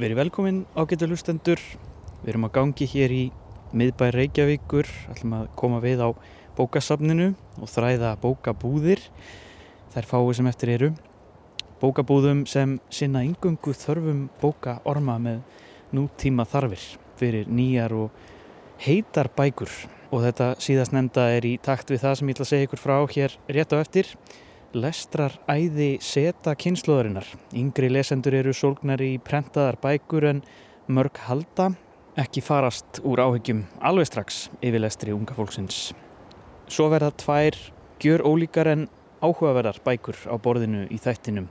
Verið velkomin ágættu hlustendur. Við erum að gangi hér í miðbæ Reykjavíkur, ætlum að koma við á bókasafninu og þræða bókabúðir. Þær fáið sem eftir eru. Bókabúðum sem sinna yngungu þörfum bókaorma með nútíma þarfir fyrir nýjar og heitar bækur. Og þetta síðast nefnda er í takt við það sem ég ætla að segja ykkur frá hér rétt á eftir lestrar æði seta kynnslóðarinnar. Yngri lesendur eru sólgnar í prentaðar bækur en mörg halda ekki farast úr áhyggjum alveg strax yfir lestri unga fólksins. Svo verða tvær gjör ólíkar en áhugaverðar bækur á borðinu í þættinum.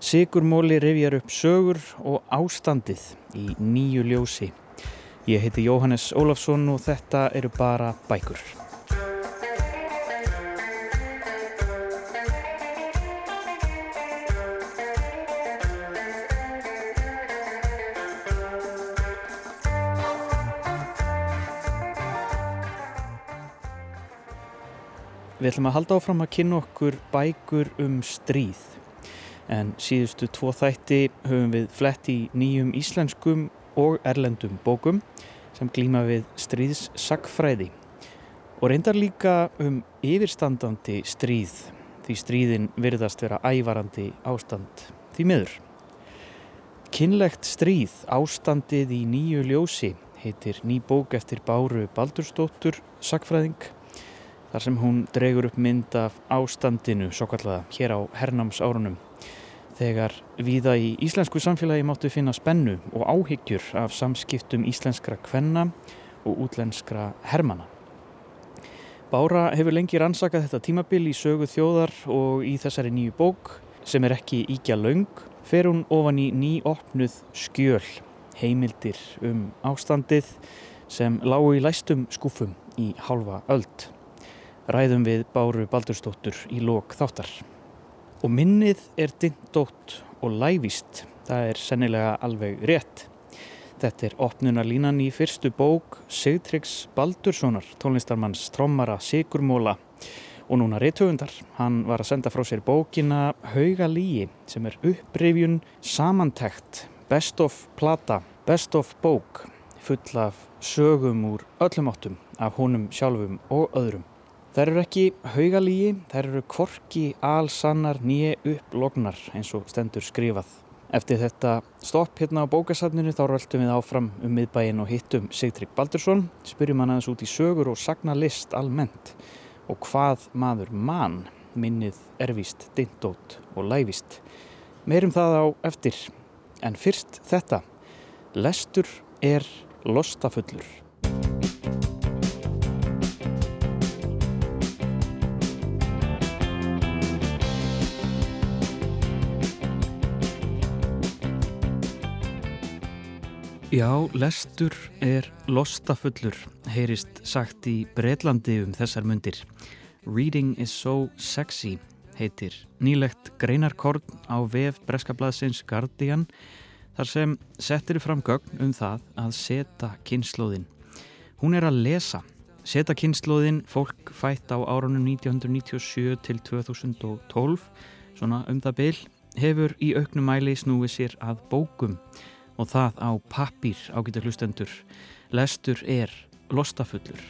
Sigurmóli rifjar upp sögur og ástandið í nýju ljósi. Ég heiti Jóhannes Ólafsson og þetta eru bara bækur. Við ætlum að halda áfram að kynna okkur bækur um stríð. En síðustu tvo þætti höfum við flett í nýjum íslenskum og erlendum bókum sem glýma við stríðssagfræði. Og reyndar líka um yfirstandandi stríð því stríðin virðast vera ævarandi ástand því miður. Kinnlegt stríð ástandið í nýju ljósi heitir ný bók eftir Báru Baldurstóttur sagfræðing þar sem hún dregur upp mynd af ástandinu svo kallaða hér á hernámsárunum þegar viða í íslensku samfélagi máttu finna spennu og áhyggjur af samskiptum íslenskra kvenna og útlenskra hermana. Bára hefur lengi rannsakað þetta tímabil í sögu þjóðar og í þessari nýju bók sem er ekki íkja laung fer hún ofan í nýopnuð skjöl heimildir um ástandið sem lágu í læstum skúfum í halva öld ræðum við Báru Baldurstóttur í lok þáttar. Og minnið er dindótt og lævist, það er sennilega alveg rétt. Þetta er opnunarlínan í fyrstu bók Sigtryggs Baldurssonar, tónlistarmanns trommara Sigurmóla og núna reytöfundar. Hann var að senda frá sér bókina Hauga líi sem er upprifjun samantækt, best of plata, best of bók, full af sögum úr öllum áttum af honum sjálfum og öðrum. Þær eru ekki haugalígi, þær eru korki, alsannar, nýje upplognar eins og stendur skrifað. Eftir þetta stopp hérna á bókasafninu þá röldum við áfram um miðbæin og hittum Sigtrygg Baldursson, spyrjum hann aðeins út í sögur og sagna list almennt og hvað maður mann minnið ervist, dindót og lævist. Meirum það á eftir, en fyrst þetta, lestur er lostafullur. Já, lestur er lostafullur, heyrist sagt í Breitlandi um þessar mundir. Reading is so sexy heitir nýlegt greinarkorn á vef Breskablaðsins Guardian þar sem settir fram gögn um það að seta kynnslóðin. Hún er að lesa. Seta kynnslóðin fólk fætt á árunum 1997 til 2012, svona um það byl, hefur í auknum mæli snúið sér að bókum og það á pappir ágættu hlustendur. Lestur er lostafullur.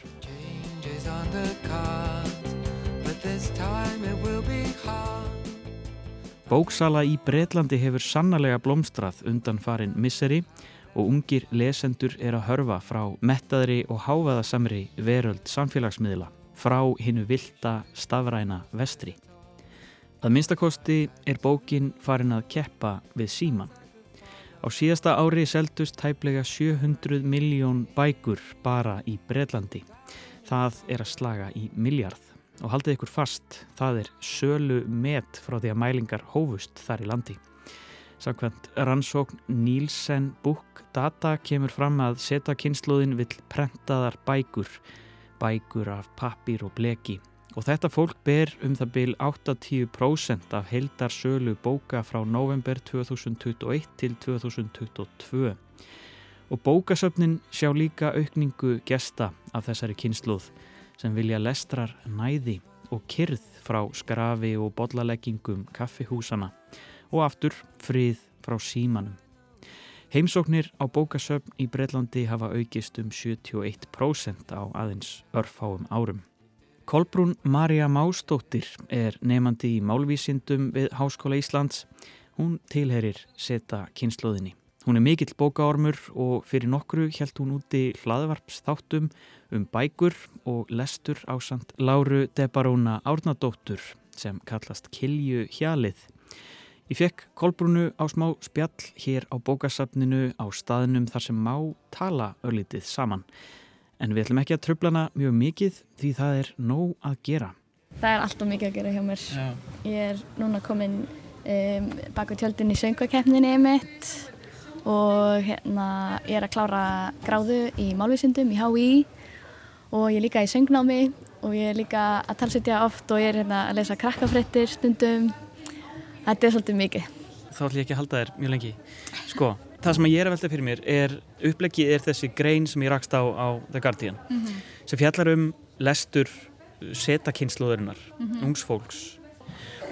Bóksala í Breitlandi hefur sannlega blómstrað undan farin misseri og ungir lesendur er að hörfa frá mettaðri og háfaðasamri veröld samfélagsmiðla frá hinnu vilda stafræna vestri. Að minnstakosti er bókin farin að keppa við síman. Á síðasta ári seldust tæplega 700 miljón bækur bara í Breitlandi. Það er að slaga í miljard. Og haldið ykkur fast, það er sölu met frá því að mælingar hófust þar í landi. Sakvæmt rannsókn Nílsen Book Data kemur fram að seta kynnslóðin vill prentaðar bækur, bækur af pappir og bleki og þetta fólk ber um það byl 80% af heildarsölu bóka frá november 2021 til 2022 og bókasöfnin sjá líka aukningu gesta af þessari kynsluð sem vilja lestrar næði og kyrð frá skrafi og bollaleggingum kaffihúsana og aftur frið frá símanum. Heimsóknir á bókasöfn í Breitlandi hafa aukist um 71% á aðeins örfáum árum. Kolbrún Marja Mástóttir er nefandi í málvísindum við Háskóla Íslands. Hún tilherir seta kynnslóðinni. Hún er mikill bókaormur og fyrir nokkru held hún úti hlaðvarps þáttum um bækur og lestur á samt Láru Debaróna Árnadóttur sem kallast Kilju Hjalið. Ég fekk Kolbrúnu á smá spjall hér á bókasafninu á staðnum þar sem má tala örlítið saman. En við ætlum ekki að tröflana mjög mikið því það er nóg að gera. Það er alltaf mikið að gera hjá mér. Já. Ég er núna komin um, baka tjöldin í söngvakeppninni mitt og hérna ég er að klára gráðu í málvísindum í HÍ og ég er líka í söngnámi og ég er líka að talsetja oft og ég er hérna að lesa krakkafrættir stundum þetta er svolítið mikið Þá ætlum ég ekki að halda þér mjög lengi Sko, það sem ég er að velta fyrir mér er upplegið er þessi grein sem ég rakst á á The Guardian mm -hmm. sem fjallar um lestur setakynnslóðurinnar, mm -hmm. ungsfólks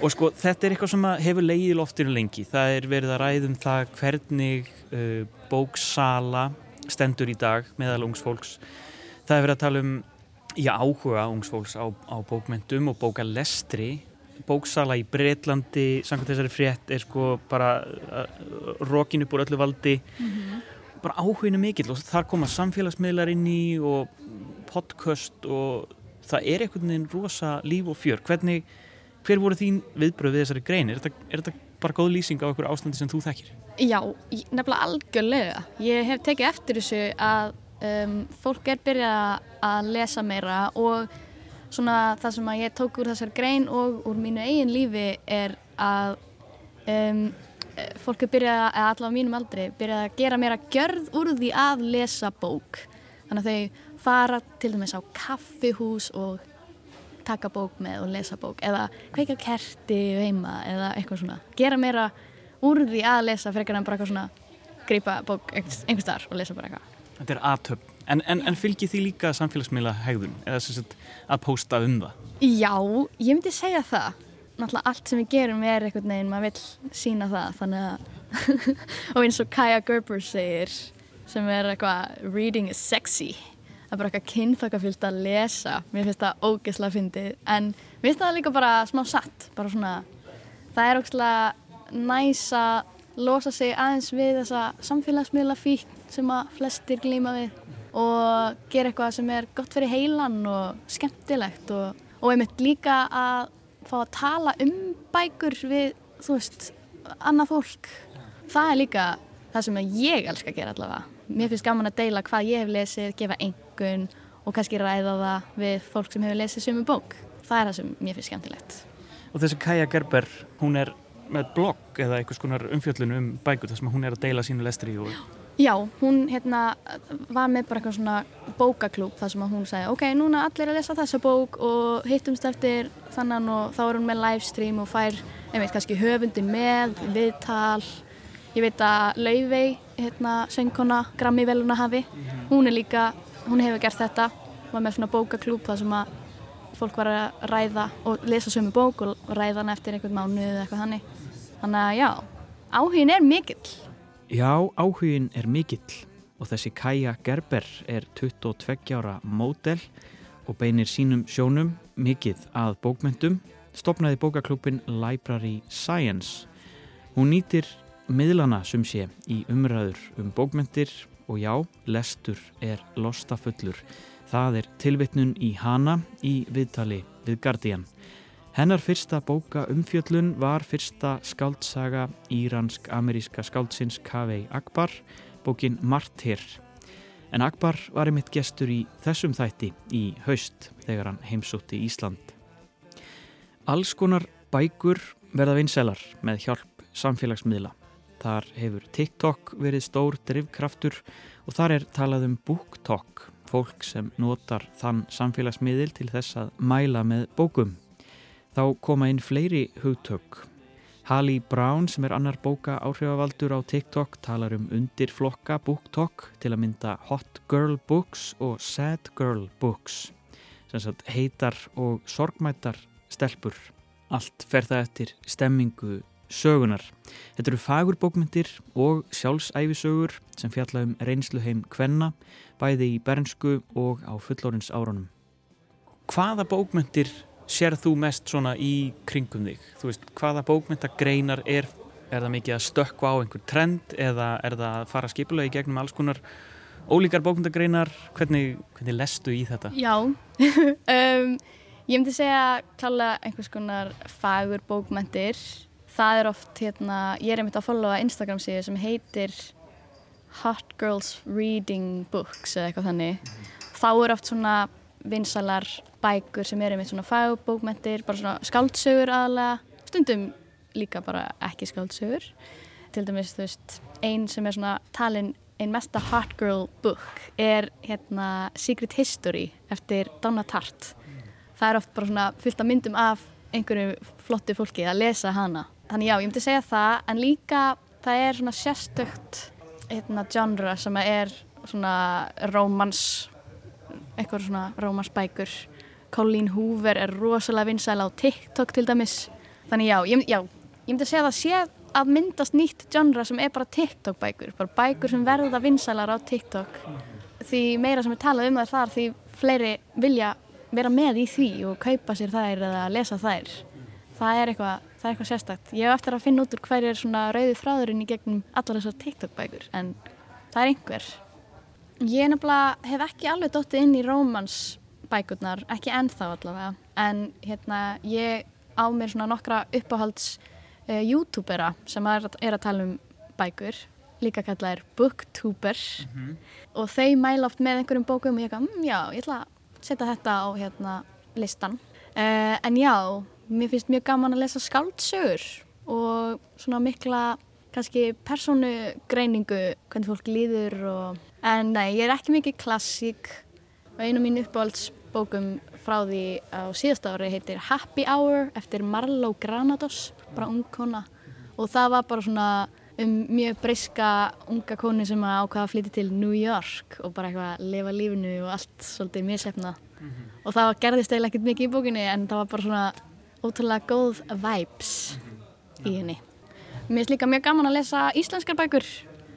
og sko þetta er eitthvað sem hefur leiðið í loftinu lengi það er verið að ræðum það hvernig uh, bóksala stendur í dag meðal ungsfólks það er verið að tala um í áhuga ungsfólks á, á bókmentum og bókalestri bóksala í Breitlandi samkvæmt þessari frétt er sko bara uh, rokin upp úr öllu valdi mm -hmm. bara áhuginu mikill og þar koma samfélagsmiðlar inn í og podcast og það er einhvern veginn rosa líf og fjör hvernig hver voru þín viðbröð við þessari grein? Er þetta, er þetta bara góð lýsing á einhverju ástandi sem þú þekkir? Já, nefnilega algjörlega. Ég hef tekið eftir þessu að um, fólk er byrjað að lesa meira og svona það sem að ég tók úr þessari grein og úr mínu eigin lífi er að um, fólk er byrjað, eða allavega mínum aldri, byrjað að gera meira gjörð úr því að lesa bók. Þannig að þau fara til dæmis á kaffihús og taka bók með og lesa bók eða kveika kerti heima eða eitthvað svona. Gera meira úr því að lesa frekar en bara eitthvað svona grípa bók einhver starf og lesa bara eitthvað. Þetta er aðtöp, en, en, en fylgir því líka samfélagsmiðla hegðun eða sagt, að pósta um það? Já, ég myndi segja það. Náttúrulega allt sem við gerum er eitthvað neginn maður vil sína það þannig að og eins og Kaja Gerber segir sem er eitthvað reading is sexy. Það er bara eitthvað kynþokkafyllt að lesa. Mér finnst það ógeðslega fyndið en mér finnst það líka bara smá satt bara svona, það er ógeðslega næs að losa sig aðeins við þessa samfélagsmiðla fík sem að flestir glýma við og gera eitthvað sem er gott fyrir heilan og skemmtilegt og, og einmitt líka að fá að tala um bækur við, þú veist, annað fólk það er líka það sem ég elska að gera allavega mér finnst gaman að deila hvað ég hef lesið, gefa engun og kannski ræða það við fólk sem hefur lesið sömu bók. Það er það sem mér finnst skemmtilegt. Og þessi Kaja Gerber, hún er með blogg eða einhvers konar umfjöllun um bækur þar sem hún er að deila sínu lestri og... Já, hún hérna var með bara eitthvað svona bókaklúb þar sem hún sagði ok, núna allir að lesa þessa bók og hittumst eftir þannan og þá er hún með livestream og fær, einmitt kannski höfundin með, viðtal Ég veit að Laufey, hérna, söngkona, Grammy veluna hafi, mhm. hún er líka, hún hefur gert þetta, var með svona bókaklúp þar sem að fólk var að ræða og lesa sömu bók og ræða hana eftir einhvern mánu eða eitthvað hannig. Þannig að já, áhugin er mikill. Já, áhugin er mikill og þessi Kaja Gerber er 22 ára módel og beinir sínum sjónum mikill að bókmyndum, stopnaði bókaklúpin Library Science. Hún nýtir miðlana sem sé í umræður um bókmyndir og já, lestur er lostafullur. Það er tilvittnun í hana í viðtali við Guardian. Hennar fyrsta bóka umfjöllun var fyrsta skáldsaga íransk-ameríska skáldsins Kaveh Akbar, bókin Martyr. En Akbar var einmitt gestur í þessum þætti í haust þegar hann heimsótti Ísland. Alls konar bækur verða vinselar með hjálp samfélagsmiðla. Þar hefur TikTok verið stór drivkraftur og þar er talað um BookTok, fólk sem notar þann samfélagsmiðil til þess að mæla með bókum. Þá koma inn fleiri hugtök. Halli Brown sem er annar bóka áhrifavaldur á TikTok talar um undirflokka BookTok til að mynda Hot Girl Books og Sad Girl Books sem sagt heitar og sorgmætar stelpur. Allt fer það eftir stemmingu sögunar. Þetta eru fagurbókmyndir og sjálfsæfisögur sem fjalla um reynsluheim kvenna, bæði í bernsku og á fullorins árunum. Hvaða bókmyndir sér þú mest svona í kringum þig? Þú veist, hvaða bókmyndagreinar er, er það mikið að stökka á einhver trend eða er það að fara skipulega í gegnum alls konar ólíkar bókmyndagreinar? Hvernig, hvernig lestu í þetta? Já, um, ég myndi segja klálega einhvers konar fagur bókmyndir. Það er oft, hérna, ég er einmitt að followa Instagram síðu sem heitir Hot Girls Reading Books eða eitthvað þannig. Þá er oft svona vinsalar bækur sem eru með svona fagbókmentir, bara svona skáldsögur aðalega, stundum líka bara ekki skáldsögur. Til dæmis, þú veist, einn sem er svona talin einn mesta hot girl book er hérna Secret History eftir Donna Tartt. Það er oft bara svona fullt af myndum af einhverju flottu fólki að lesa hana. Þannig já, ég myndi segja það, en líka það er svona sérstökt hérna genre sem er svona romans, eitthvað svona romansbækur Colleen Hoover er rosalega vinsæla á TikTok til dæmis. Þannig já, ég, já, ég myndi að segja að það sé að myndast nýtt genre sem er bara TikTok bækur, bara bækur sem verða vinsælar á TikTok. Því meira sem er talað um það þar því fleiri vilja vera með í því og kaupa sér þær eða lesa þær. Það er eitthvað, það er eitthvað sérstakt. Ég hef eftir að finna út úr hver er svona rauði þráðurinn í gegnum allar þessar TikTok bækur en það er einhver. Ég nefnilega hef ekki alveg dóttið inn í rómans bækurnar, ekki ennþá allavega en hérna ég á mér svona nokkra uppáhalds uh, youtubera sem er, er að tala um bækur líka kallaðir booktubers. Mm -hmm. og þau mæla oft með einhverjum bókum og ég ekki, mm, já, ég ætla að setja þetta á hérna listan uh, en já, mér finnst mjög gaman að lesa skáldsögur og svona mikla kannski persónugreiningu hvernig fólk líður og... en nei, ég er ekki mikið klassík og einu mín uppáhaldsbókum frá því á síðast ári heitir Happy Hour eftir Marlo Granados, bara ung kona og það var bara svona um mjög breyska unga koni sem ákvaða að flytja til New York og bara eitthvað að lifa lífinu og allt svolítið missefna mm -hmm. og það gerðist eiginlega ekkert mikið í bókinni en það var bara svona ótrúlega góð vibes mm -hmm. í henni. Mér finnst líka mjög gaman að lesa íslenskar bækur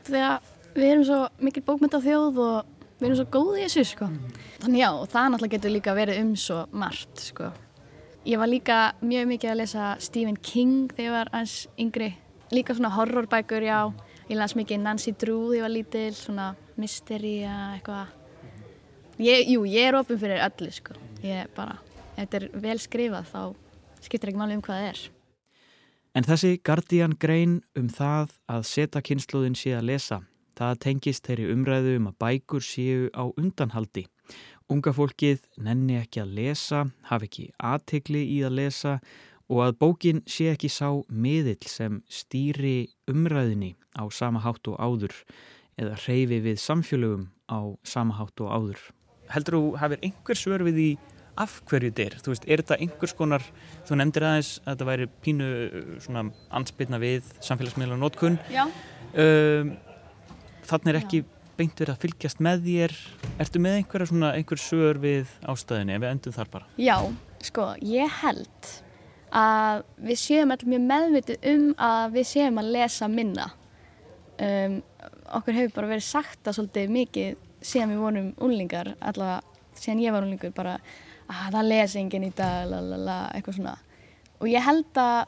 þegar við erum svo mikil bókmynda þjóð og við erum svo góði í þessu sko. Mm. Þannig já, það náttúrulega getur líka verið um svo margt sko. Ég var líka mjög mikið að lesa Stephen King þegar ég var aðeins yngri. Líka svona horrorbækur, já. Ég las mikið Nancy Drew þegar ég var lítil, svona mysteria, eitthvað. Ég, jú, ég er ofin fyrir öllu sko. Ég bara, ef þetta er vel skrifað þá skiptir ekki máli um hvað það er. En þessi Guardian grein um það að setja kynsluðin sé að lesa Það tengist þeirri umræðu um að bækur séu á undanhaldi. Unga fólkið nenni ekki að lesa, hafi ekki aðtegli í að lesa og að bókin sé ekki sá miðill sem stýri umræðinni á sama hátt og áður eða reyfi við samfélögum á sama hátt og áður. Heldur þú hafið einhver svör við því af hverju þetta er? Þú veist, er þetta einhvers konar, þú nefndir aðeins að þetta væri pínu svona ansbytna við samfélagsmiðla og nótkunn. Já. Um, þannig er ekki beint verið að fylgjast með þér. Ertu með einhverja svona einhver sögur við ástæðinni ef við endum þar bara. Já, sko, ég held að við séum alltaf mjög meðvitið um að við séum að lesa minna. Um, okkur hefur bara verið sagt að svolítið mikið síðan við vorum unlingar allavega síðan ég var unlingur bara að það lesi enginn í dag lalala, eitthvað svona. Og ég held að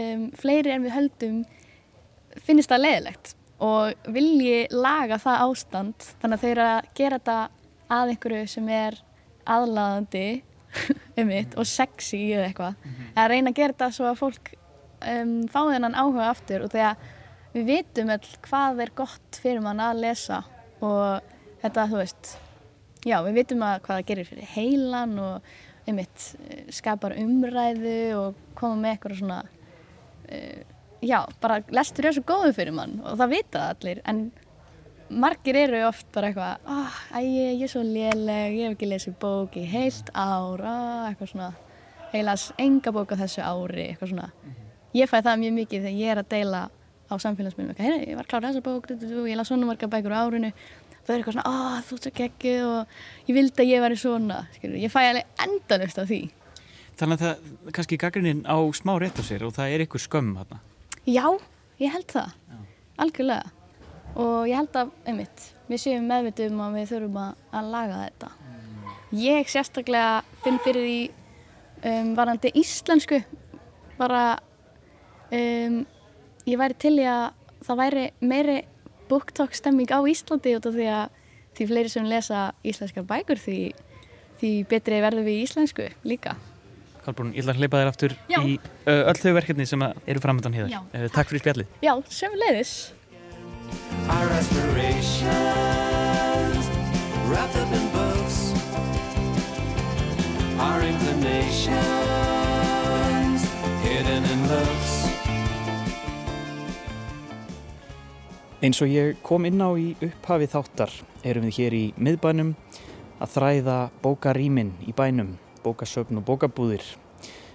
um, fleiri en við höldum finnist það leðilegt og vilji laga það ástand. Þannig að eru að gera þetta að einhverju sem er aðlaðandi um mitt og sexy eða eitthvað. Mm -hmm. að reyna að gera þetta svo að fólk um, fá þennan áhuga aftur. Og þegar við vitum all hvað er gott fyrir mann að lesa og þetta þú veist já við vitum að hvað það gerir fyrir heilan og um mitt skapar umræðu og koma með eitthvað svona uh, já, bara lestur er svo góðu fyrir mann og það vita það allir en margir eru oft bara eitthvað oh, æ, ég er svo léleg, ég hef ekki lesið bók í heilt ár oh, eitthvað svona, heilas enga bók á þessu ári, eitthvað svona. Ég fæ það mjög mikið þegar ég er að deila á samfélagsmiðlum, hey, ég var klárað þessa bók ég las svona marga bækur á árinu. Það er eitthvað svona, oh, þú ert svo geggið og ég vildi að ég væri svona. Skilur, ég fæ alveg endanust af því. Þannig að það, kannski gaggrinnin á smá rétt á sér og það er eitthvað skömm hérna Já, ég held það, algjörlega. Og ég held að, einmitt, við séum meðvitið um að við þurfum að, að laga þetta. Ég sérstaklega finn fyrir því um, varandi íslensku, bara um, ég væri til í að það væri meiri booktalk stemming á Íslandi út af því að því fleiri sem lesa íslenskar bækur því, því betri verður við íslensku líka. Kolbrún, ég ætla að hleypa þér aftur Já. í öll þau verkefni sem að eru framöndan hér. Já, Uh, takk fyrir spjallið. Já, sem leiðis. Our inclinations hidden in looks. Eins og ég kom inn á í upphafi þáttar erum við hér í miðbænum að þræða bókarýmin í bænum, bókasöfn og bókabúðir.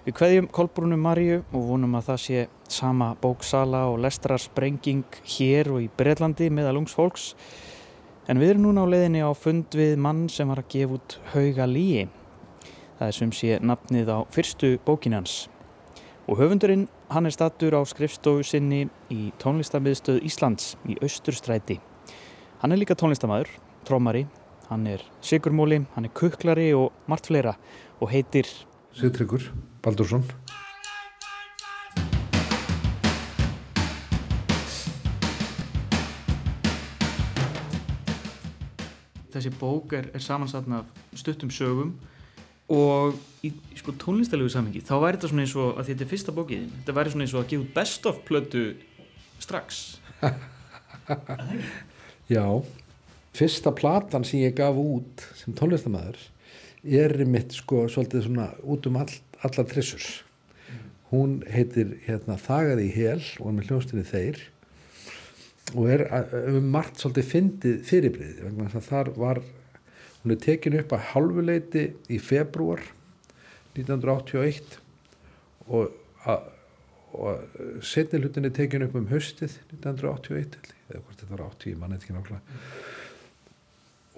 Við kveðjum Kolbrúnum Maríu og vonum að það sé sama bóksala og lestrarsprenging hér og í Breitlandi meðal ungs fólks. En við erum núna á leiðinni á fund við mann sem var að gefa út hauga líi. Það er sem sé nafnið á fyrstu bókinans. Og höfundurinn, hann er stattur á skrifstofu sinni í tónlistamiðstöð Íslands í Austurstræti. Hann er líka tónlistamæður, trómari, hann er sigurmóli, hann er kuklari og margt fleira og heitir Sigtryggur Baldursson Þessi bók er, er samansatna af stuttum sögum og í, sko tónlistalegu samhengi þá væri þetta svona eins og að þetta er fyrsta bókið þetta væri svona eins og að gefa út best of plötu strax. Já, fyrsta platan sem ég gaf út sem tónlistamæður er mitt sko svolítið svona út um all, alla trissurs hún heitir hérna Þagaði í hel og er með hljónstinni þeir og er um margt svolítið fyndið fyrirbrið vegna þess að þar var hún er tekin upp að hálfuleiti í februar 1981 og, og setni hlutin er tekin upp um haustið 1981 held ég, eða hvort þetta var 80, mann eitthvað nákvæmlega.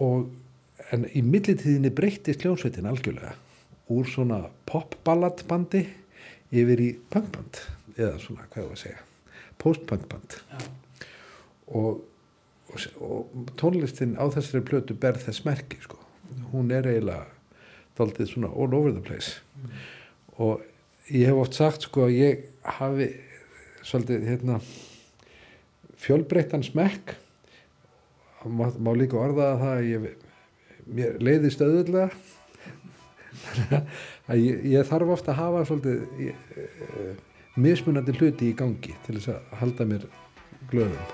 Og en í millitíðinni breyttist hljónsveitin algjörlega úr svona popballadbandi yfir í punkband eða svona, hvað var að segja postpunkband. Og, og, og tónlistin á þessari plötu ber þess merki sko. hún er eiginlega daldið svona all over the place. Og ég hef oft sagt sko að ég hafi svolítið hérna fjölbreyttan smekk. Má, má líka orða að það að ég, mér leiðist auðvitað að ég, ég þarf ofta að hafa svolítið ég, eh, mismunandi hluti í gangi til þess að halda mér glöðum.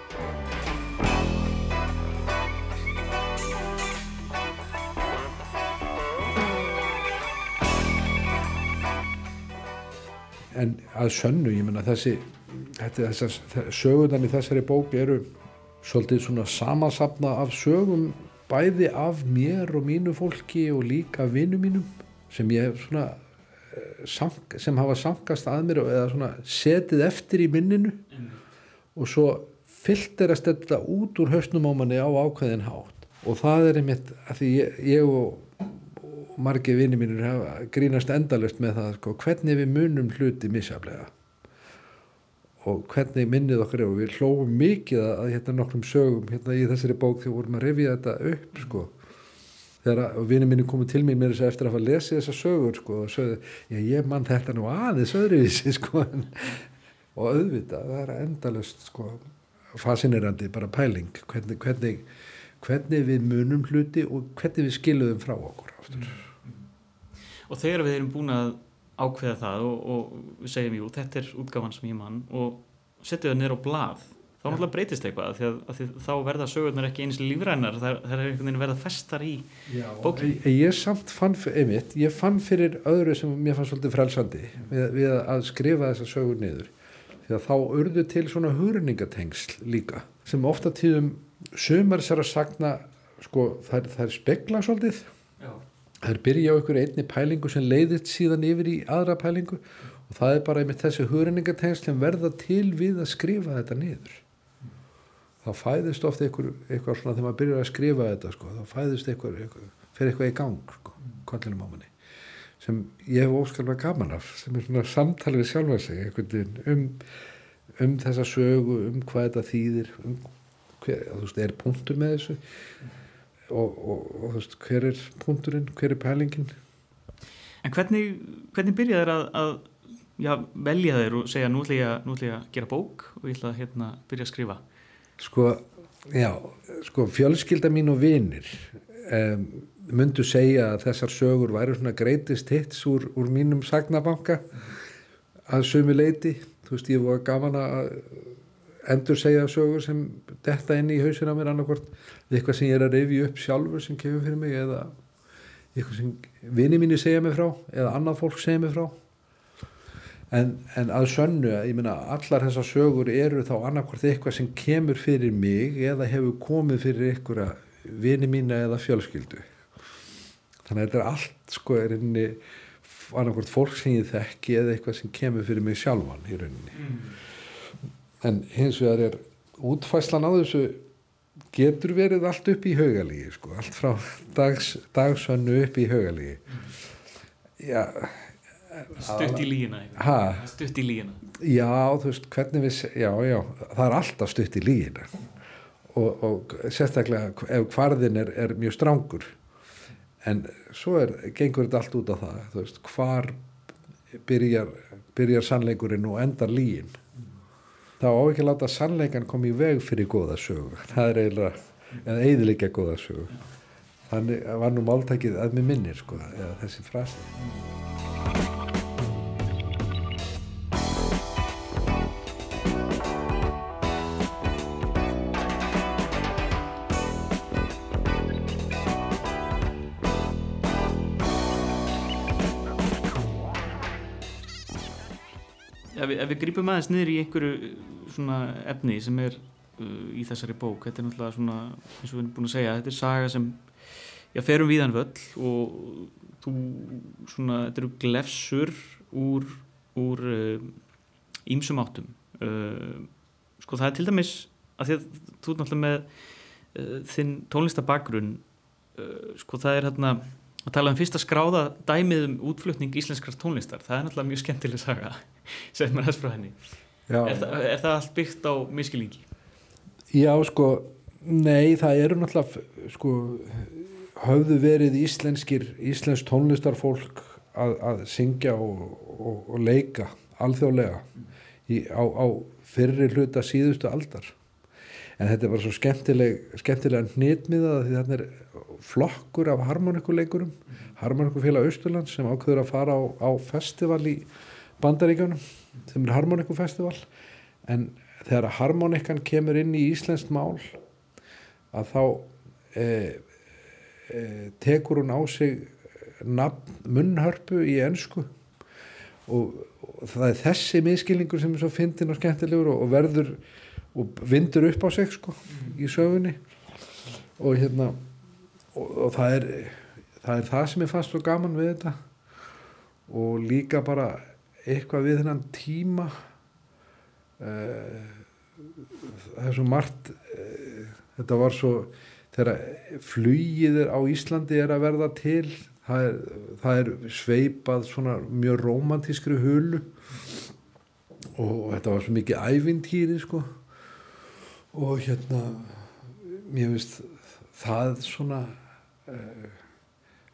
En að sönnu, ég menna þessi sögurnar í þessari bók eru svolítið svona samasapna af sögum bæði af mér og mínu fólki og líka vinnu mínum sem ég hef svona eh, sem hafa sankast að mér eða svona setið eftir í minninu. Og svo filterast þetta út úr hausnum á manni á ákveðin hátt. Og það er einmitt að því ég, ég og, og margir vinni mínur hafa grínast endalust með það sko, hvernig við munum hluti misjaflega og hvernig minnið okkur er. Og við hlófum mikið að, að hérna nokkrum sögum hérna í þessari bók þegar vorum að rifja þetta upp sko. Þegar vinni mínu komið til mér með þess að eftir að hafa lesið þessa sögur sko og sögðu, já ég mann þetta nú aðeins öðruvísi sko. Og auðvitað, það er endalust sko fascinerandi bara pæling hvernig, hvernig, hvernig við munum hluti og hvernig við skiluðum frá okkur aftur. Og þegar við erum búin að ákveða það og, og segjum jú, þetta er útgáfan sem ég mann og setjum það nýr á blað þá náttúrulega breytist eitthvað því að, að því þá verða sögurnar ekki eins lífrænar það er einhvern veginn verða festar í bókinni. Ég, ég samt fann, einmitt, ég fann fyrir öðru sem mér fannst svolítið frelsandi við, við að skrifa þessa sögur niður því að þá urðu til svona hurningatengsl líka sem ofta tíðum sumar sér að sagna sko þær, þær spekla svolítið. Þær byrja á einhverju einni pælingu sem leiðist síðan yfir í aðra pælingu og það er bara einmitt þessi hurningatengsl sem verða til við að skrifa þetta niður. Þá fæðist ofta einhver, eitthvað svona þegar maður byrjar að skrifa þetta sko, þá fæðist eitthvað, eitthvað fyrir eitthvað í gang sko, kollinum á manni sem ég hef óskalvað gaman af sem er svona samtal við sjálfa sig um um þessa sögu, um hvað þetta þýðir um hver, þú veist, er punktur með þessu og, og, og þú veist, hver er punkturinn, hver er pælingin En hvernig, hvernig byrjaði þér að, að já, velja þér og segja nú ætla ég að, nú ætla ég að gera bók og ég ætla að hérna, byrja að skrifa? sko, já, sko fjölskylda mín og vinir um, myndu segja að þessar sögur væri svona greatest hits úr, úr mínum sagnabanka að sömu leiti þú veist, ég var gaman að endur segja sögur sem detta inn í hausina á mér annarkvort. Eitthvað sem ég er að reyfi upp sjálfur sem kemur fyrir mig eða eitthvað sem vini mínu segja mig frá eða annað fólk segja mig frá. En, en að sönnu ég meina allar þessar sögur eru þá annarkvort eitthvað sem kemur fyrir mig eða hefur komið fyrir einhverja vini mína eða fjölskyldu. Þannig að þetta er allt sko er inni annarkvort fólk sem ég þekki eða eitthvað sem kemur fyrir mig sjálfan í rauninni en hins vegar er útfæslan á þessu getur verið allt upp í haugalígi sko, allt frá dags, dagsönnu upp í haugalígi já, Stutt í lígina. ha, Stutt í lígina. já, þú veist hvernig við, já, já, það er alltaf stutt í lígina og, og sérstaklega ef hvarðin er, er mjög strangur. En svo er, gengur þetta allt út á það, veist, hvar byrjar, byrjar sannleikurinn og endar lígin þá á ekki að láta sannleikan koma í veg fyrir góða sögu. Það er eiginlega eða eiginlega góða sögu. Þannig var nú máltækið að mér minnir sko, eða þessi frasi. Ef við, ef við grípum aðeins niður í einhverju svona efni sem er uh, í þessari bók, þetta er náttúrulega svona, eins og við erum búin að segja, þetta er saga sem já, ferum víðan völl og þú svona, þetta eru glefsur úr, úr uh, ímsum áttum. Uh, sko það er til dæmis að því að þú náttúrulega með uh, þinn tónlistabagrunn, uh, sko það er hérna að tala um fyrsta skráða dæmið um útflutning íslenskrar tónlistar, það er náttúrulega mjög skemmtileg saga segð maður þess frá henni er, þa er það allt byggt á miskilingi? Já, sko, nei, það eru náttúrulega, sko, höfðu verið íslenskir, íslensk tónlistarfólk að, að syngja og, og, og leika alþjóðlega í, á, á fyrri hluta síðustu aldar. En þetta er bara svo skemmtileg, skemmtilega hnitmiða því þarna er flokkur af harmonikuleikurum, harmonikufélag Austurlands sem ákveður að fara á, á festival í Bandaríkjunum sem er harmonikufestival en þegar harmonikan kemur inn í íslenskt mál að þá e, e, tekur hún á sig nafn munnhörpu í ensku. Og, og það er þessi miskilningur sem er svo fyndin og skemmtilegur og, og verður og vindur upp á sig sko í sögunni. Og hérna og, og það er það er það sem er fast og gaman við þetta. Og líka bara eitthvað við þennan tíma. Uh, það er svo margt uh, þetta var svo þegar flugið er á Íslandi er að verða til það er, það er sveipað svona mjög romantískri hulu. Og þetta var svo mikið ævintýri sko. Og hérna mér finnst það svona uh,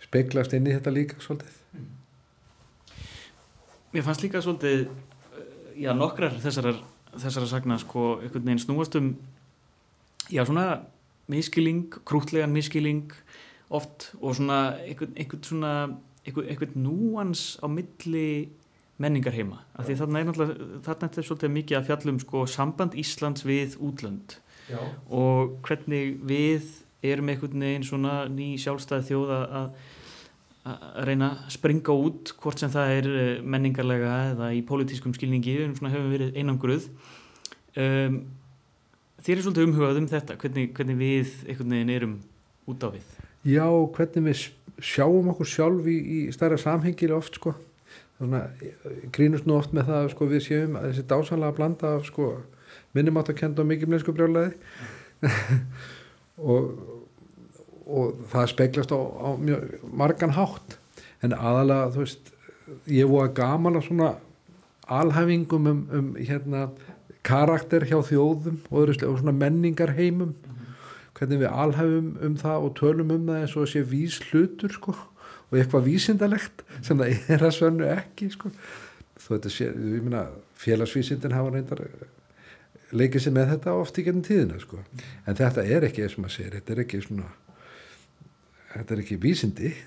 speglast inn í þetta líka svolítið Mér fannst líka svolítið uh, já, nokkrar þessarar, þessarar sagna sko, einhvern veginn snúast um já, svona miskiling, krútlegan miskiling oft og svona einhvern, einhvern svona einhvern, einhvern núans á milli menningar heima af því þarna er náttúrulega þarna er þetta svolítið mikið að fjallum sko samband Íslands við útlönd. Já. og hvernig við erum einhvern veginn svona ný sjálfstæð þjóð að að reyna að springa út hvort sem það er eh, menningarlega eða í pólitískum skilningi við svona höfum verið einangruð. Um, þér er svolítið umhugað um þetta hvernig, hvernig við einhvern veginn erum út á við. Já, hvernig við sjáum okkur sjálf í, í stærra samhengil oft sko. Grínust nú oft með það sko við séum að þessi dásanlega blanda af sko minnumátt að kenda mikið mlensku brjálæði. Og, og það speglast á, á mjög margan hátt. En aðalega þú veist ég voru gaman að svona alhæfingum um, um hérna karakter hjá þjóðum og, öðru og svona menningar heimum hvernig við alhæfum um það og tölum um það eins og sé vís hlutur sko og eitthvað vísindalegt sem það er að svönnu ekki sko. Þú veit að sé, ég meina félagsvísindin hafa reyndar leikið sér með þetta oft í gennum tíðina sko. En þetta er ekki eins og maður segir þetta er ekki svona þetta er ekki vísindi.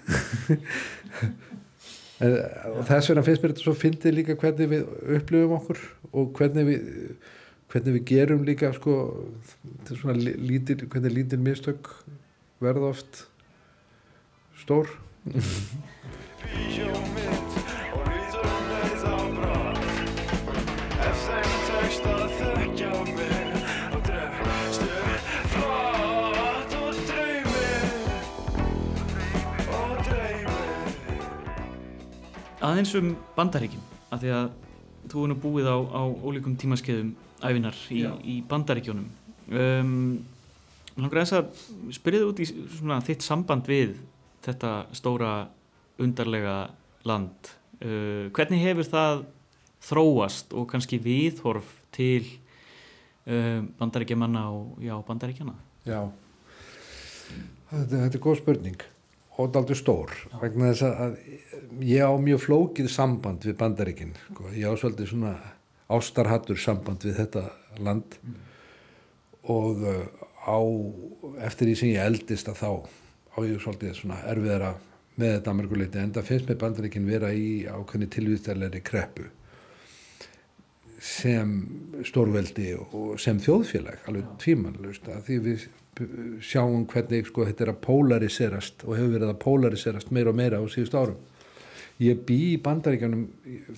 En, og þess vegna finnst mér þetta svo fyndið líka hvernig við upplifum okkur og hvernig við hvernig við gerum líka sko lítil, hvernig lítil mistök verða oft stór. Bíómynd og Aðeins um bandaríkin, af því að þú er nú búið á, á ólíkum tímaskeiðum æfinar í, í bandaríkjónum. Um, langar þess að spyrja þið út í svona þitt samband við þetta stóra undarlega land. Uh, hvernig hefur það þróast og kannski viðhorf til uh, bandaríkjamanna og já, bandaríkjana? Já þetta, þetta er góð spurning og daldur stór vegna þess að- ég á mjög flókið samband við bandaríkin sko. ég á svolítið svona ástarhattur samband við þetta land og uh, á eftir því sem ég eldist að þá á ég svolítið svona erfiðara með þetta amerkuleiti en það finnst mér bandaríkin vera í ákveðni tilvíðstæðlega kreppu sem stórveldi og sem þjóðfélag alveg tvímannlaust að því við sjáum hvernig sko þetta er að polariserast og hefur verið að polariserast meira og meira á síðust árum. Ég bý í bandaríkjanum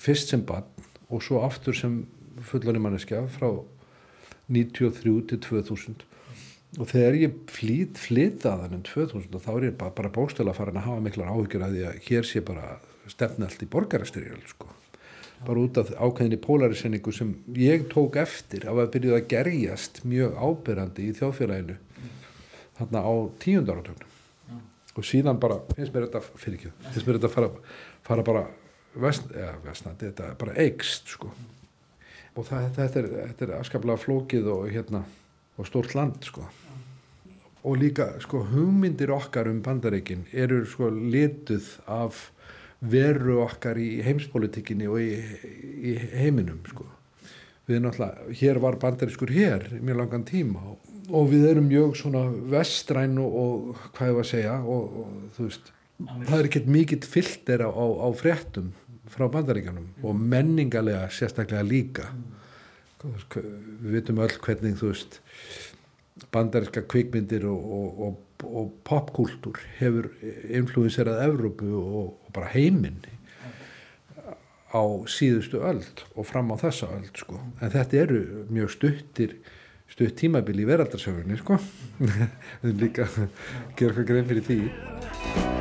fyrst sem barn og svo aftur sem fullari manneskja frá 93 til 2000 og þegar ég flýt flytaðan um 2000 og þá er ég bara, bara bókstöla farin að hafa miklar áhyggjur að að hér sé bara stefna allt í borgarastyrjöld sko bara út af ákveðinni polarisenningu sem ég tók eftir að að byrjuð að gerjast mjög ábyrrandi í þjóðfélaginu þarna á tíundarartögnum og síðan bara, finnst mér þetta fyrir ekki, finnst mér þetta fara, fara bara vest, eða vestnandi, þetta bara eigst sko. Og það, þetta, er, þetta er afskaplega flókið og hérna og stórt land sko. Og líka sko hugmyndir okkar um bandareikin eru sko lituð af veru okkar í heimspolitikinni og í, í heiminum sko. Við náttúrulega, hér var bandarískur hér mjög langan tíma og, og við erum mjög svona vestræn og, og hvað ég var að segja og, og þú veist, það er ekkert mikill filter á, á, á fréttum frá bandaríkanum og menningalega sérstaklega líka. Veist, Við vitum öll hvernig þú veist bandaríska kvikmyndir og, og, popkúltúr hefur influenserað Evrópu og, og bara heiminn á síðustu öld og fram á þessa öld sko. en þetta eru mjög stuttir stutt tímabil í veraldarsögunni sko. líka eitthvað grein fyrir því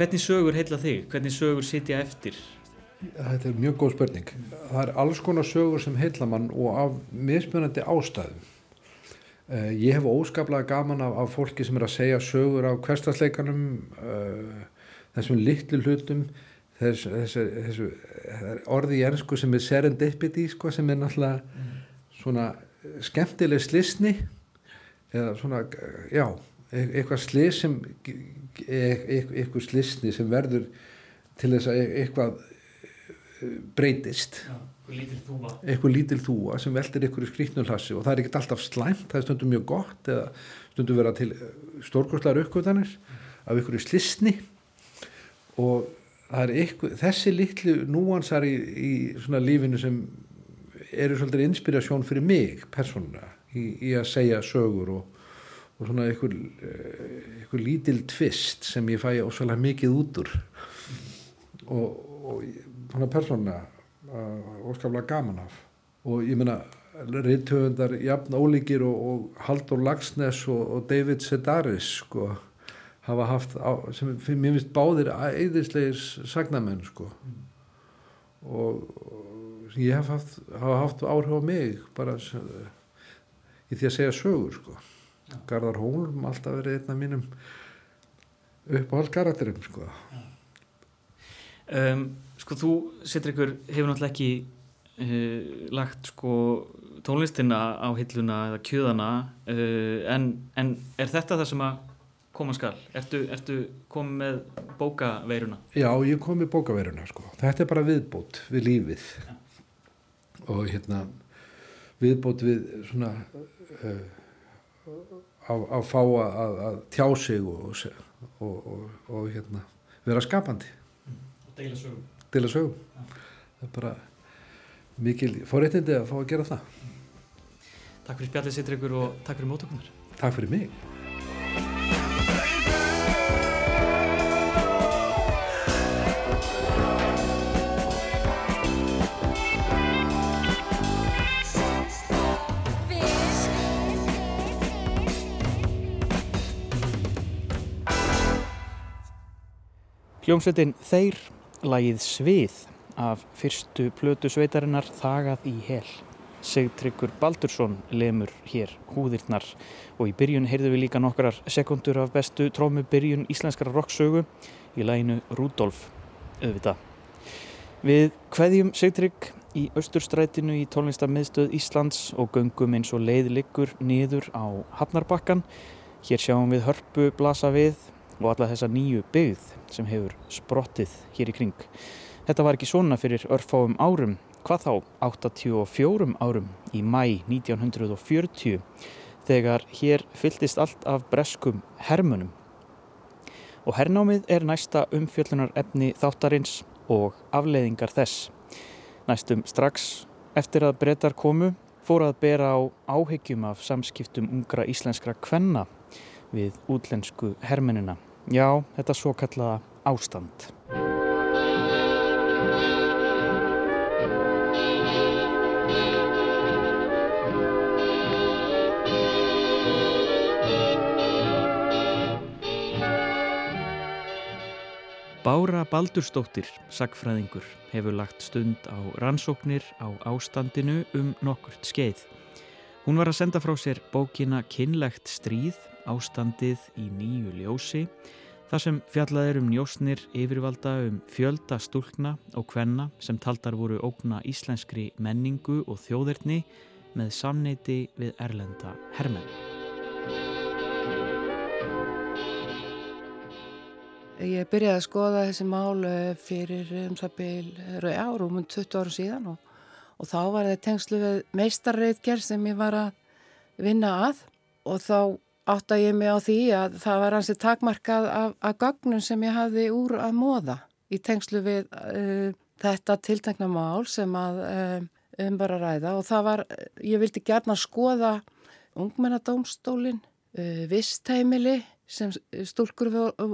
Hvernig sögur heilla þig? Hvernig sögur sitja eftir? Þetta er mjög góð spurning. Það er alls konar sögur sem heilla mann og af mismunandi ástæðum. Uh, ég hef óskaplega gaman af, af fólki sem er að segja sögur af hverstasleikanum, uh, þessum litlu hlutum, þess, þessu, þessu það er orði í ennsku sem er serendipity, sko, sem er náttúrulega svona skemmtileg slisni, eða svona, já, eitthvað slis sem, e- e- eitthvað slisni sem verður til þess að e- eitthvað breytist þúma. eitthvað lítil þúa sem veltir ykkur í skrýtnulhassi og það er ekkert alltaf slæmt, það er stundum mjög gott eða stundum vera til stórkostlar uppkvötanir af í slisni og ykkur, þessi litlu núansar í, í svona lífinu sem eru svolítið inspirasjón fyrir mig persónulega í, í að segja sögur og, og svona ykkur, ykkur lítil tvist sem ég fæ ósvæðlega mikið út úr. Og, og svona persónulega uh, óskaplega gaman af. Og ég meina reythöfundar jafn ólíkir og, og Haldur Lagsnes og, og David Sedaris sko hafa haft á, sem mér finnst báðir eðislegir sagnamenn sko. Og, og sem ég hef haft, hafa haft áhrif á mig bara s- í því að segja sögur sko. Garðar Hólm alltaf verið einn af mínum uppáhald karakterum sko. Um, sko þú, Sittur ykkur, hefur náttúrulega ekki uh, lagt sko tónlistina á hilluna eða kjöðana uh, en, en er þetta það sem að koma skal? Ertu, ertu komið með bókaveiruna? Já, ég kom í bókaveruna sko. Þetta er bara viðbót við lífið og hérna viðbót við svona uh, að, að fá að, að tjá sig og, og, og, og hérna vera skapandi Deila sögum. að sögum. Það er bara mikil forréttindi að fá að gera það. Takk fyrir spjallið Sittur ykkur og takk fyrir mótökunar. Takk fyrir mig. Hljómsveitin Þeir, lagið Svið af fyrstu plötu sveitarinnar Þagað í hel. Sigtryggur Baldursson lemur hér húðirnar og í byrjun heyrðu við líka nokkrar sekundur af bestu trómu byrjun íslenskara rocksögu í laginu Rúdolf, auðvitað. Við kveðjum Sigtrygg í austurstrætinu í tónlistamiðstöð Íslands og göngum eins og leið liggur niður á Hafnarbakkan. Hér sjáum við hörpu blasa við og alla þessa nýju byggð sem hefur sprottið hér í kring. Þetta var ekki svona fyrir örfáum árum, hvað þá 84 árum í mæ 1940 þegar hér fylltist allt af breskum hermunum. Og hernámið er næsta umfjöllunar efni þáttarins og afleiðingar þess. Næstum strax eftir að brettar komu fór að bera á áhyggjum af samskiptum ungra íslenskra kvenna við útlensku hermunina. Já, þetta svo kallaða ástand. Bára Baldursdóttir, sagfræðingur, hefur lagt stund á rannsóknir á ástandinu um nokkurt skeið. Hún var að senda frá sér bókina Kinnlegt stríð, ástandið í nýju ljósi, þar sem fjallað er um njósnir yfirvalda um fjölda stúlkna og kvenna sem taldar voru ógna íslenskri menningu og þjóðirni með samneiti við erlenda hermenn. Ég byrjaði að skoða þessi mál eh, fyrir um það byrj rúmum 20 árum síðan og, og þá var það tengslu við meistarreitgerð sem ég var að vinna að og þá átta ég mig á því að það var hansi takmarkað af, af gögnum sem ég hafði úr að móða í tengslu við uh, þetta tiltekna mál sem að uh, um bara ræða. Og það var, ég vildi gerna skoða ungmennadómstólin, uh, vistheimili sem stúlkur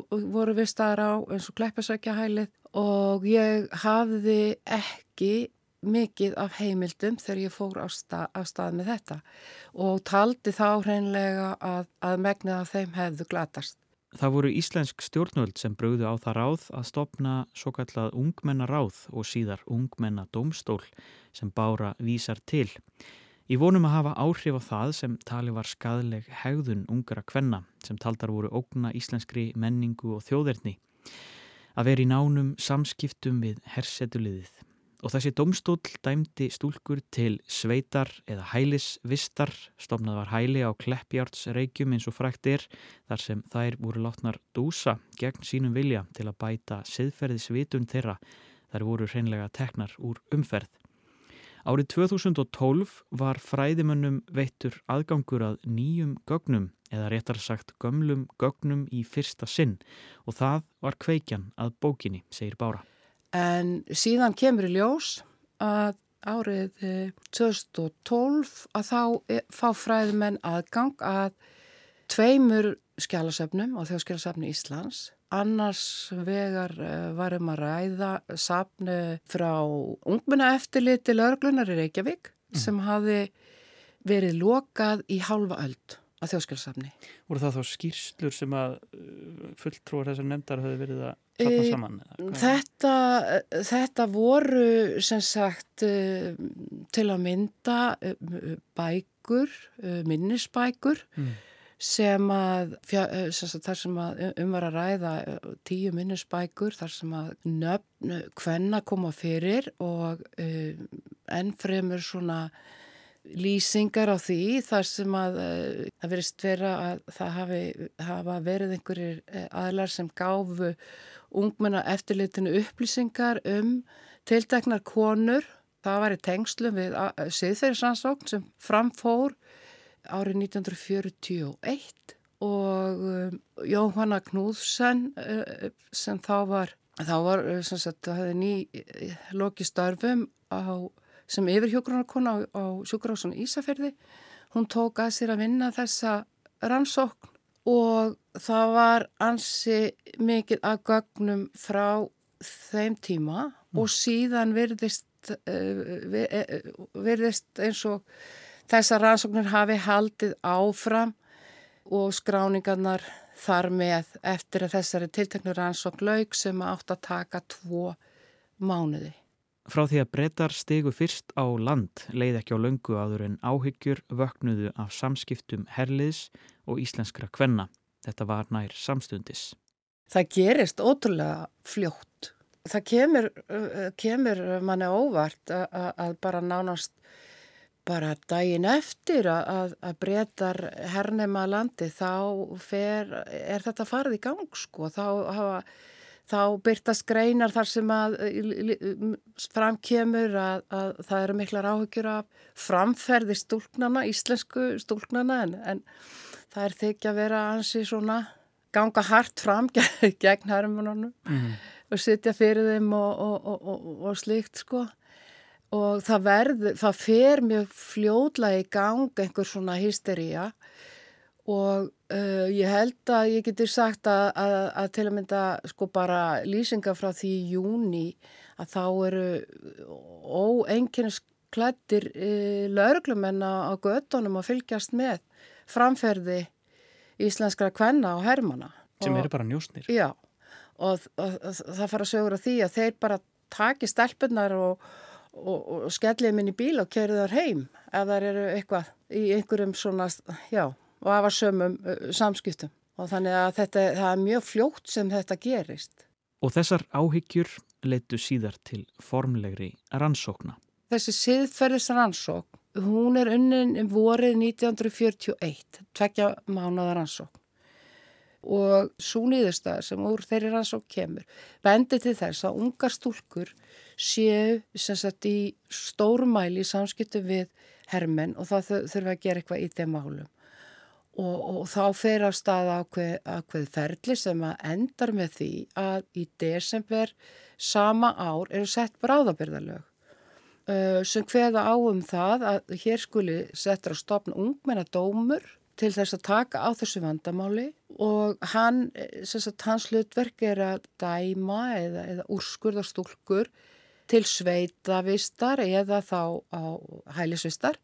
voru vistaðar á eins og kleppasækjahælið og ég hafði ekki mikið af heimildum þegar ég fór á stað, af stað með þetta og taldi þá hreinlega að, að megnið af þeim hefðu glatast. Það voru íslensk stjórnvöld sem bröðu á það ráð að stopna svo kallað ungmennaráð og síðar ungmennadómstól sem bára vísar til. Í vonum að hafa áhrif á það sem tali var skadleg hegðun ungra kvenna sem taldar voru ógna íslenskri menningu og þjóðerni. Að vera í nánum samskiptum við hersetuliðið. Og þessi domstól dæmdi stúlkur til sveitar eða hælisvistar, stofnað var hæli á Kleppjártsreikjum eins og frækt er, þar sem þær voru látnar dúsa gegn sínum vilja til að bæta siðferðisvitun þeirra, þær voru hreinlega teknar úr umferð. Árið 2012 var fræðimönnum veittur aðgangur að nýjum gögnum eða réttar sagt gömlum gögnum í fyrsta sinn og það var kveikjan að bókinni, segir Bára. En síðan kemur í ljós að árið eh, 2012 að þá eh, fá fræðimenn aðgang að tveimur skjálasöfnum á þjóðskjálasöfni Íslands Annars vegar uh, varum að ræða sapnu frá ungmenna eftirliti lauruglunar í Reykjavík mm. sem hafi verið lokað í hálfa öld að þjóðskjálfsafni. Voru það þá skýrslur sem að fulltrúar þessar nefndar hafi verið að saman? Þetta, þetta voru sem sagt uh, til að mynda uh, bækur bækur, minnisbækur Mm. sem að, sem sagt, þar sem að um var að ræða tíu minnisbækur þar sem að nöfn hvenna koma fyrir og ennfremur svona lýsingar á því þar sem að uh, það verist vera að það hafi, hafa verið einhverjir uh, aðlar sem gáfu ungmenna eftirlitinu upplýsingar um tilteknar konur. Það var í tengslu við siðferðisansókn sem framfór árið 1941 og Jóhanna Knúðsen sem þá var, þá var sem sagt, það hefði ný loki störfum á, sem yfirhjógrunarkona á, á sjúkurásun Ísafjörði. Hún tók að sér að vinna þessa rannsókn og það var ansi mikið að gögnum frá þeim tíma og síðan virðist, vi- eh, virðist eins og þessar rannsóknir hafi haldið áfram og skráningarnar þar með eftir að þessari tilteknu rannsókn lauk sem átt að taka tvo mánuði. Frá því að brettar stegu fyrst á land leið ekki á löngu áður en áhyggjur vöknuðu af samskiptum herliðs og íslenskra kvenna. Þetta var nær samstundis. Það gerist ótrúlega fljótt. Það kemur, uh, kemur manni óvart að- að bara nánast bara daginn eftir að, að breytar hernema landi þá fer, er þetta farið í gang sko. Þá, hafa, þá byrtast greinar þar sem að í- framkemur að, að það eru miklar áhyggjur af framferði stúlknana, íslensku stúlknana en, en það er þykja að vera ansi svona ganga hart fram gegn hermununum og sitja fyrir þeim og, og, og, og, og slíkt sko. Og það verður, það fer mjög fljótlega í gang einhver svona hystería og uh, ég held að ég geti sagt að, að, að til að mynda sko bara lýsingar frá því í júni að þá eru óenginnus klættir uh, lauruglumenn á, göttunum að fylgjast með framferði íslenskra kvenna og hermana. Sem eru bara njósnir. Já, og, og, og það fara sögur af því að þeir bara taki stelpunar og, og, og skellið minn í bíl og kerið þar heim ef þar eru eitthvað í einhverjum svona, já, og afa sömum samskiptum. Og þannig að þetta, það er mjög fljótt sem þetta gerist. Og þessar áhyggjur leittu síðar til formlegri rannsókna. Þessi siðferðisrannsókn, hún er unnin vorið 1941, tvekja mánuða rannsókn. Og svo nýðustæðar sem úr þeirri rannsókn kemur, bendi til þess að ungar stúlkur séu sem sagt í stórmæli í samskiptu við hermenn og það þurfa að gera eitthvað í þeim málum. Og, og þá fer á stað ákveð, ferli sem endar með því að í desember sama ár eru sett bráðabyrðalög uh, sem hveða á um það að hér skuli settur á stopn ungmennadómur til þess að taka á þessu vandamáli. Og hann, hans hlutverk er að dæma eða, eða úrskurða stúlkur til sveitavistar eða þá á hælisvistar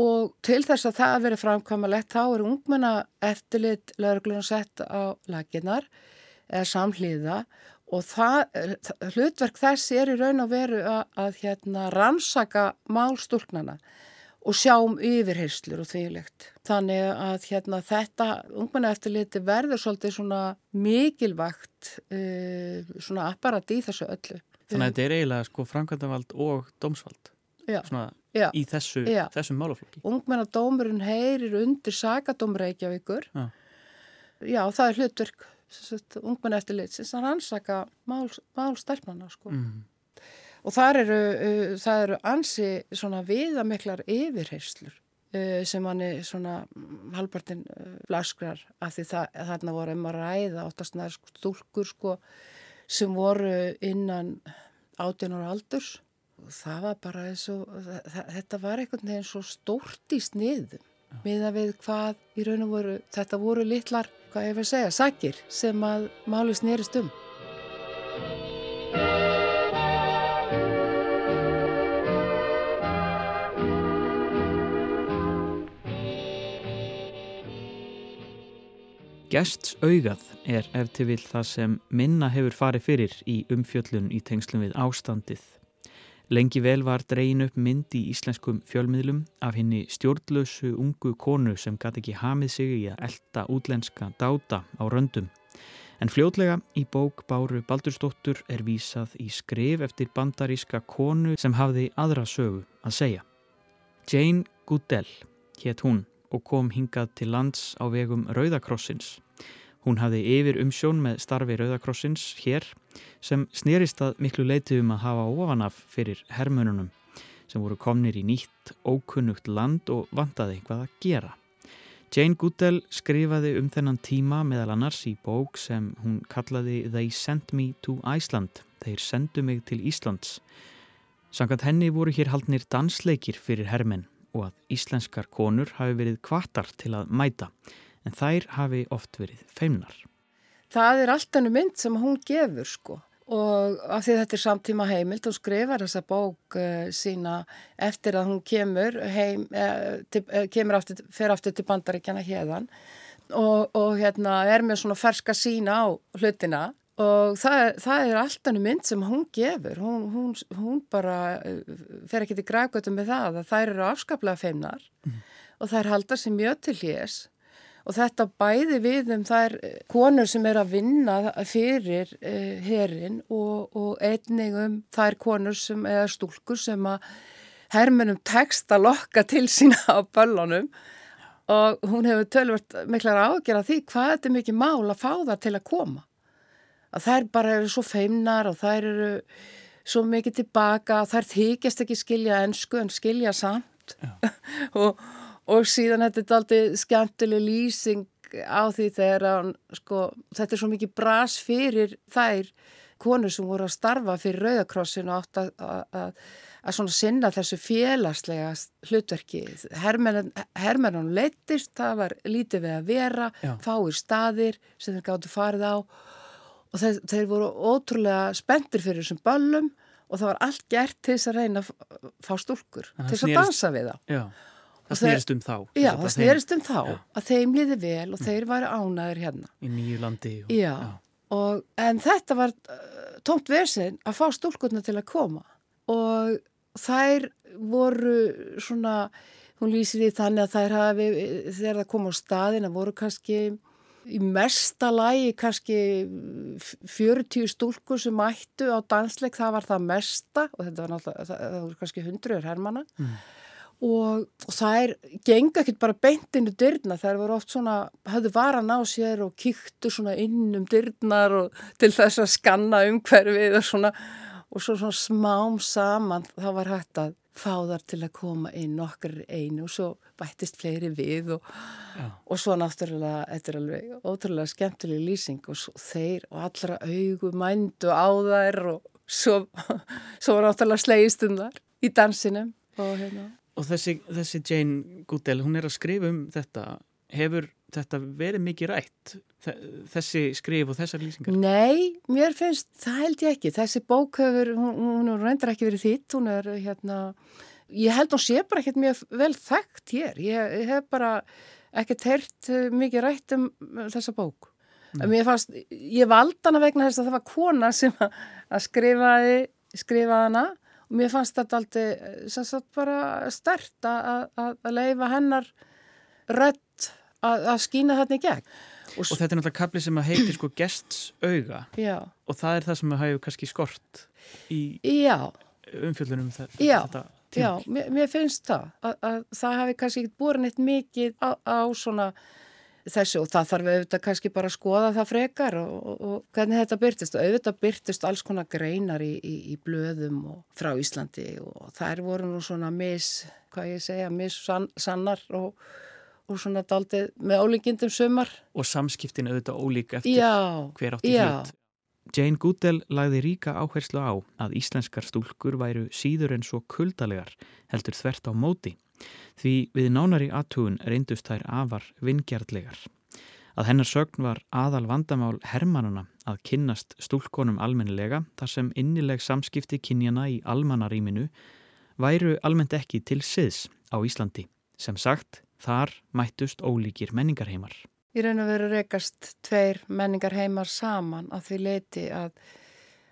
og til þess að það veri framkvæmalegt þá er ungmenna eftirlit lauruglun sett á laginnar eða samhlýða og það, hlutverk þess er í raun og veru að, að hérna, rannsaka málstúlknana og sjá um yfirheyslur og þvílegt. Þannig að hérna, þetta ungmenna eftirliti verður svolítið svona mikilvægt uh, svona apparat í þessu öllu. Þannig að þetta er eiginlega sko framkvæmdavald og dómsvald. Já, Svona já. í þessu, þessum málaflokki. ungmennadómurinn heyrir undir sakadóm Reykjavíkur. Já. Já, það er hlutverk ungmenna eftirlitsins að rannsaka mál, mál stelpnana sko. Mm. Og þar eru, uh, það eru ansi svona viðamiklar yfirheyslur uh, sem hann er svona halvpartin uh, blaskrar af því það, þarna voru um að ræða oftast nær sko, stúlkur sko sem voru innan 18 ára aldurs það var bara eins og þetta var einhvern veginn svo stórt í sniðum miða við hvað í raun og voru, þetta voru litlar, hvað ég vil segja, sakir sem að máli snerist um. Gests augað er ef til vill það sem minna hefur farið fyrir í umfjöllun í tengslum við ástandið. Lengi vel var dregin upp mynd í íslenskum fjölmiðlum af henni stjórnlösu ungu konu sem gæti ekki hamið sig í að elda útlenska dáta á röndum. En fljótlega í bók Báru Baldursdóttur er vísað í skrif eftir bandaríska konu sem hafði aðra sögu að segja. Jane Goodell hétt hún og kom hingað til lands á vegum Rauðakrossins. Hún hafði yfir umsjón með starfi Rauðakrossins hér sem snerist að miklu leiti um að hafa ofanaf fyrir hermönunum sem voru komnir í nýtt ókunnugt land og vantaði hvað að gera. Jane Goodell skrifaði um þennan tíma meðal annars í bók sem hún kallaði They Sent Me to Iceland, þeir sendu mig til Íslands. Sankant henni voru hér haldnir dansleikir fyrir hermenn og að íslenskar konur hafi verið kvartar til að mæta en þær hafi oft verið feimnar. Það er allt hennu mynd sem hún gefur sko. Og af því þetta er samtíma heimild og skrifar þessa bók uh, sína eftir að hún kemur heim, uh, til, uh, kemur aftur, fer aftur til bandaríkjana hérðan og, og hérna er með svona ferska sína á hlutina. Og það, það er allt hennu mynd sem hún gefur, hún, hún, hún bara fer ekki til grækvöldum með það að þær eru afskaplega feimnar. Mm. og þær halda sér mjög til hljés og þetta bæði við um þær konur sem er að vinna fyrir uh, herin og, og einnig um þær konur sem eða stúlkur sem að hermunum tekst að lokka til sína á böllunum. Og hún hefur tölvört miklar ágjör því hvað þetta er mikið mál að fá það til að koma. Að þær bara eru svo feimnar og þær eru svo mikið tilbaka og þær þykjast ekki skilja ennsku en skilja samt. Og og síðan þetta er aldrei skemmtileg lýsing á því þegar hann, sko, þetta er svo mikið bras fyrir þær konur sem voru að starfa fyrir Rauðakrossinu átt að, að, að sinna þessu félagslega hlutverki. Hermennan leittist, það var lítið við að vera, Já. fáir staðir sem þeir gáttu farið á og þeir, þeir voru ótrúlega spenntir fyrir þessum böllum og það var allt gert til þess að reyna að fá stúlkur, til þess að dansa við þá. Já. Það snerist um þá. Já, það snerist um þá já. að þeim liði vel og þeir varu ánæður hérna. Í nýju landi. Og, já, já. Og, en þetta var uh, tómt versin að fá stúlkurna til að koma og þær voru svona, hún lýsir því þannig að þær hafi, þegar það kom á staðin að voru kannski í mesta lægi kannski 40 stúlkur sem mættu á dansleik, það var það mesta og þetta var náttúrulega, það voru kannski hundruður hermana. Mm og það er, genga ekkert bara beintinu dyrna, það voru oft svona hafðu varan á sér og kýttu svona inn um dyrnar og til þess að skanna umhverfið og svona. Og svo svona smám saman það var hægt að fá þar til að koma inn okkar einu og svo bættist fleiri við og, og svo náttúrulega þetta er alveg ótrúlega skemmtileg lýsing og þeir og allra augu mændu á þær og svo, svo var náttúrulega slegist um þar í dansinum og hérna Og þessi, þessi Jane Goodell, hún er að skrifa um þetta. Hefur þetta verið mikið rætt, þessi skrif og þessar lýsingar? Nei, mér finnst, það held ég ekki. Þessi bók hefur, hún, hún reyndar ekki verið þitt, hún er hérna, ég held hún sé bara ekkert mjög vel þekkt hér. Ég, ég hef bara ekkert heyrt eh, mikið rætt um þessa bók. Fannst, ég valda hana vegna þess að það var kona sem að skrifaði, skrifaði hana og mér fannst þetta aldrei bara stert að leifa hennar rött að skýna þarna í gegn. Og, og þetta er náttúrulega kapli sem heitir sko gests auga já. og það er það sem hafa kannski skort í umfjöldunum um þetta. Já, já mér, mér finnst það að, að það hafi kannski búin eitt mikið á, á svona þessu og það þarf auðvitað kannski bara að skoða það frekar og, og, og hvernig þetta byrtist og auðvitað byrtist alls konar greinar í, í, í blöðum og frá Íslandi og þær voru nú svona mis, hvað ég segja, mis sann, sannar og, og svona daldið með ólíkindum sumar. Og samskiptin auðvitað ólík eftir já, hver átti hlut. Jane Goodell lagði ríka áherslu á að íslenskar stúlkur væru síður en svo kuldalegar heldur þvert á móti því við nánari aðtugun reyndust þær afar vingjartlegar. Að hennar sögn var aðal vandamál hermanuna að kynnast stúlkonum almennilega þar sem innileg samskipti kynjana í almanaríminu væru almennt ekki til siðs á Íslandi. Sem sagt, þar mættust ólíkir menningarheimar. Í raun og veru rekast tveir menningarheimar saman að því leiti að,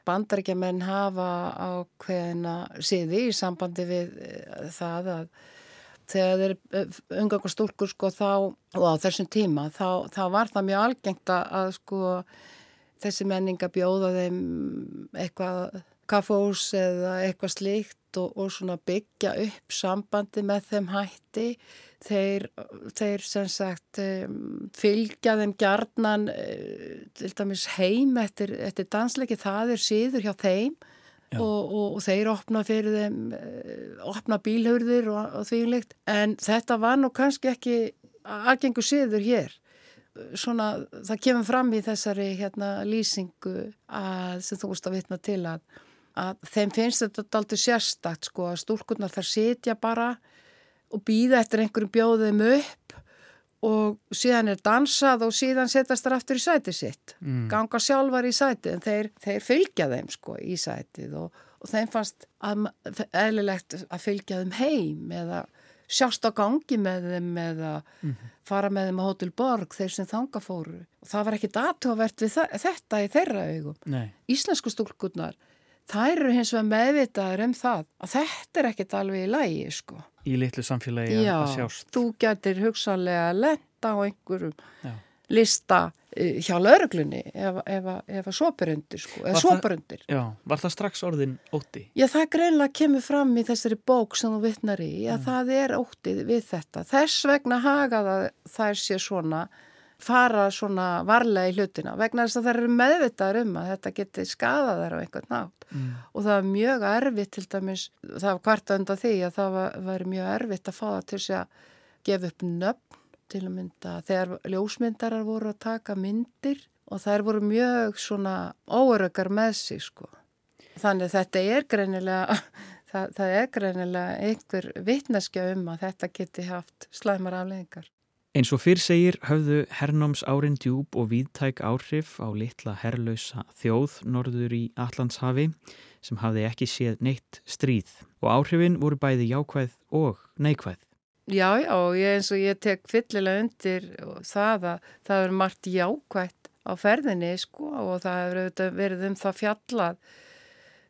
bandaríkjamenn hafa ákveðina siði í sambandi við eh, það að þegar þeir umganga stúlkur sko þá og á þessum tíma þá, þá var það mjög algengt að, sko þessi menninga bjóða þeim eitthvað kaffós eða eitthvað slíkt og, og svona byggja upp sambandi með þeim hætti þeir, þeir sem sagt fylgja þeim gjarnan uh, til dæmis heim eftir, eftir dansleiki, það er síður hjá þeim. Og, og, þeir opna fyrir þeim uh, opna bílhörðir og, og því líkt. En þetta var nú kannski ekki algengur síður hér. Svona, það kemur fram í þessari hérna lýsingu að, sem þú veist að vitna til að, að þeim finnst þetta aldrei sérstakt sko að stúlkurnar þar sitja bara og býða eftir einhverjum bjóðum upp og síðan er dansað og síðan setjast þar aftur í sæti sitt. Mm. ganga sjálfar í sæti en þeir, þeir fylgja þeim sko í sætið og, og þeim fannst að, eðlilegt að fylgja þeim heim eða sjást á gangi með þeim eða fara með þeim á Hotel Borg þeir sem þanga fóru. Og það var ekki datuvert við þetta í þeirra augum. Íslensku stúlkurnar þær eru hins vegar meðvitaður um það að þetta er ekkit alveg í lægi sko. Í litlu samfélagi að- Já, að sjást. þú getur hugsanlega lenda á einhverjum Já. lista uh, hjá lauruglunni ef, ef, ef að sopar undir sko, eða það- sopar undir. Já, var það strax orðin ótti? Já, það greinlega kemur fram í þessari bók sem þú vitnar í, að það er óttið við þetta. Þess vegna haga það þær sé svona, fara svona varlega í hlutina, vegna þess að þær eru meðvitaður um að þetta geti skadað þær á einhvern nátt. Mm. Og það var mjög erfitt til dæmis, það var kvarta undan því að það var, var mjög erfitt að fá það til sig að gefa upp nöfn til að mynda þegar ljósmyndarar voru að taka myndir og þær voru mjög svona óörökar með sig sko. Þannig þetta er greinilega, það, það er greinilega einhver vitneskja um að þetta geti haft slæmar afleðingar. Eins og fyrr segir höfðu hernáms árin djúb og víðtæk áhrif á litla herrlausa þjóð norður í Allandshafi sem hafði ekki séð neitt stríð og áhrifin voru bæði jákvæð og neikvæð. Já, já, ég, eins og ég tek fyllilega undir það að það er margt jákvætt á ferðinni sko og það hefur verið um það fjallað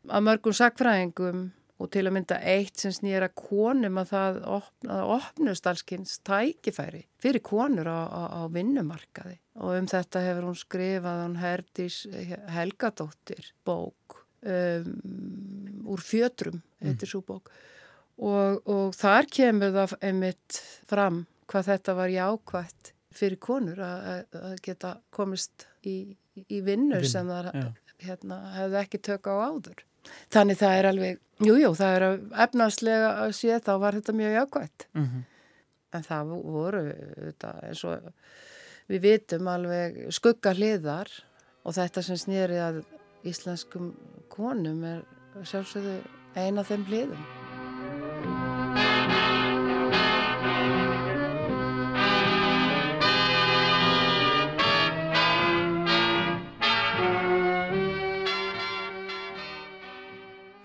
að mörgum sakfræðingum og til að mynda eitt sem snýra konum að það opna, að opnust allskins tækifæri fyrir konur á, á, á vinnumarkaði og um þetta hefur hún skrifað hún Herdís Helgadóttir bók um, úr fjötrum, heitir svo bók og, og þar kemur það einmitt fram hvað þetta var jákvætt fyrir konur að, geta komist í, í vinnu Vinnu, sem það já. hérna, hefði ekki tök á áður. Þannig það er alveg, jújú, jú, það er efnarslega að sé þá var þetta mjög jákvætt. Mm -hmm. En það voru þetta, eins og við vitum alveg skugga hliðar og þetta sem snýri að íslenskum konum er sjálfsögðu eina af þeim hliðum.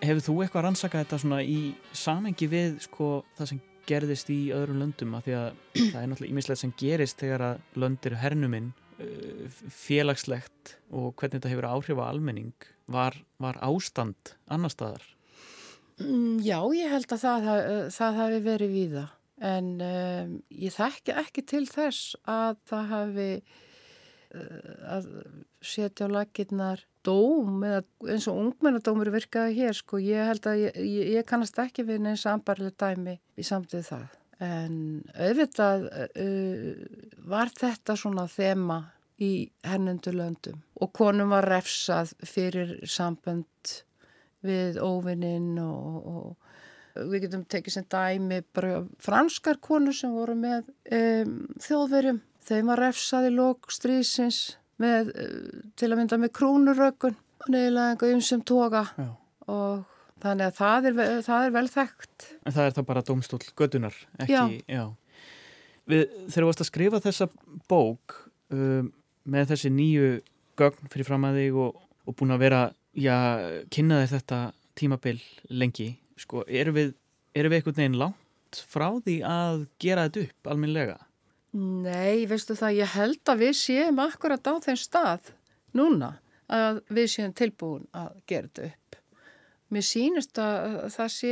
Hefur þú eitthvað rannsakað þetta svona í samengi við sko það sem gerðist í öðrum löndum? Af því að það er náttúrulega ímislegt sem gerist þegar að lönd eru hernuminn uh, félagslegt og hvernig þetta hefur áhrif á almenning. Var, var ástand annar staðar? Mm, Já, ég held að það, það, það hafi verið víða. En um, ég þekki ekki til þess að það hafi uh, að setja á lakirnar dóm eða eins og ungmennadómur virkaði hér sko, ég held að ég, ég, ég kannast ekki við neins ambarlega dæmi í samtíð það. En auðvitað uh, var þetta svona þema í hennundur löndum. Og konum var refsað fyrir sambönd við óvinninn og, og við getum tekið sem dæmi franskar konur sem voru með um, þjóðverjum. Þeim var refsað í lók strísins með, uh, til að mynda með krúnurökun og neðilega einhverjum sem toga Já. og þannig að það er, það er vel þekkt. En það er það bara dómstól gödunar, ekki, já. Við, þegar þú varst að skrifa þessa bók um, með þessi nýju gögn fyrir fram að þig og, og búin að vera, já, kynna þér þetta tímabil lengi, sko, eru við, við einhvern veginn langt frá því að gera þetta upp almennilega? Nei, veistu það, ég held að við séum akkurat á þeim stað núna. að við séum tilbúin að gera þetta upp. Mér sýnist að það sé,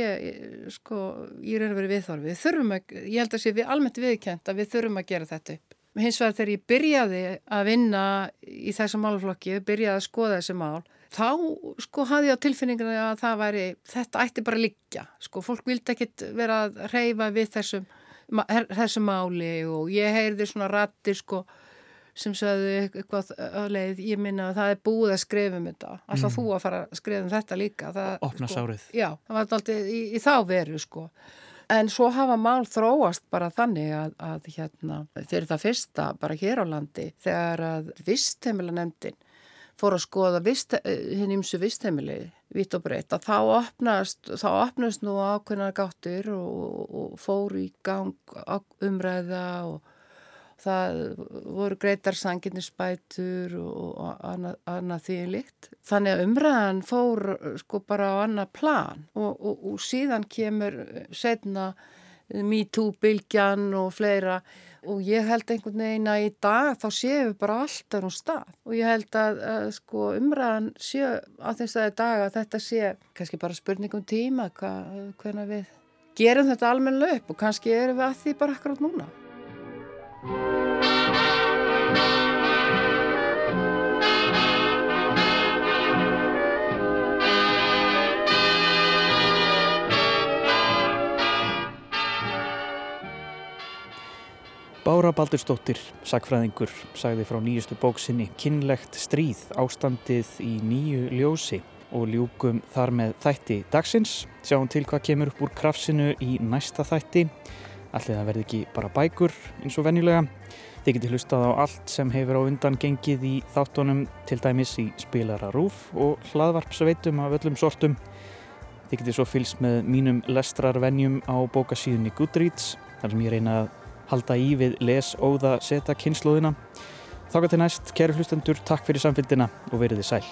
sko, ég er að vera viðþorfi. Við þurfum að, ég held að sé við almennt viðkjönt að við þurfum að gera þetta upp. Hins vegar þegar ég byrjaði að vinna í þessum málflokki, byrjaði að skoða þessi mál, þá sko hafði ég á tilfinninginu að það væri, þetta ætti bara að liggja. Sko, fólk vildi ekkit vera að reyfa við þessum, þessu máli og ég heyrði svona rattir sko sem sagði eitthvað að leið, ég minna að það er búið að skrifa um þetta. Alltaf þú að fara að skrifa um þetta líka. Það, Opna sko, sárið. Já, það var alltaf í, í þá veru sko. En svo hafa mál þróast bara þannig að, að hérna, fyrir það fyrsta bara hér á landi þegar að vistheimila nefndin fór að skoða vist, hinn ymsu vistheimili vitt og breytt að þá opnast, þá opnast nú ákveðnar gáttir og, og, og fór í gang umræða og það voru greitar sanginnisbætur og annað, annað því líkt. Þannig að umræðan fór sko bara á annað plan og, og, og síðan kemur setna MeToo-bylgjan og fleira. Og ég held einhvern veginn að í dag þá séum við bara alltaf um stað. Og ég held að, að sko umræðan sé á þess að í dag að þetta sé kannski bara spurningum tíma hvernig við gerum þetta almennilega upp. Og kannski erum við að því bara akkurat núna. Bára Baldursdóttir, sagfræðingur, sagði frá nýjustu bóksinni Kinnlegt stríð, ástandið í nýju ljósi og ljúkum þar með þætti dagsins. Sjáum til hvað kemur upp úr krafsinu í næsta þætti. Allir það verði ekki bara bækur eins og venjulega. Þið getið hlustað á allt sem hefur á undan gengið í þáttunum til dæmis í spilara rúf og hlaðvarpsveitum af öllum sortum. Þið getið svo fylst með mínum lestrarvenjum á bókasíðunni Goodreads þar sem ég reyna að halda í við les óða seta kynnslóðina. Þáka til næst, kæru hlustendur, takk fyrir samfélgina og veriði sæl.